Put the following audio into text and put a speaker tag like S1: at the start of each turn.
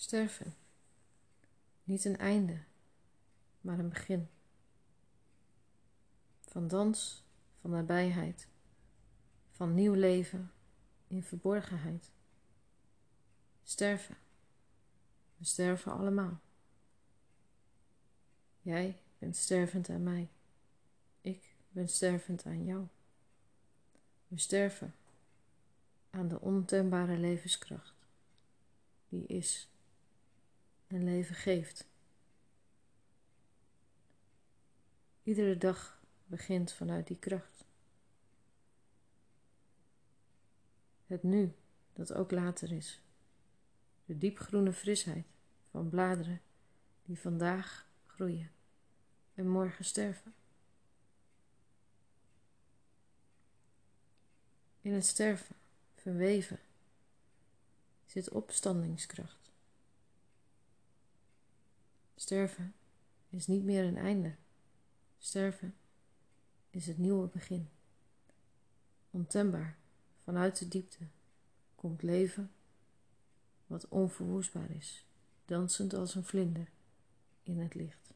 S1: Sterven. Niet een einde, maar een begin. Van dans, van nabijheid, van nieuw leven in verborgenheid. Sterven. We sterven allemaal. Jij bent stervend aan mij. Ik ben stervend aan jou. We sterven aan de ontembare levenskracht die is en leven geeft. Iedere dag begint vanuit die kracht. Het nu, dat ook later is. De diepgroene frisheid van bladeren die vandaag groeien en morgen sterven. In het sterven, verweven, zit opstandingskracht. Sterven is niet meer een einde. Sterven is het nieuwe begin. Ontembaar, vanuit de diepte, komt leven wat onverwoestbaar is, dansend als een vlinder in het licht.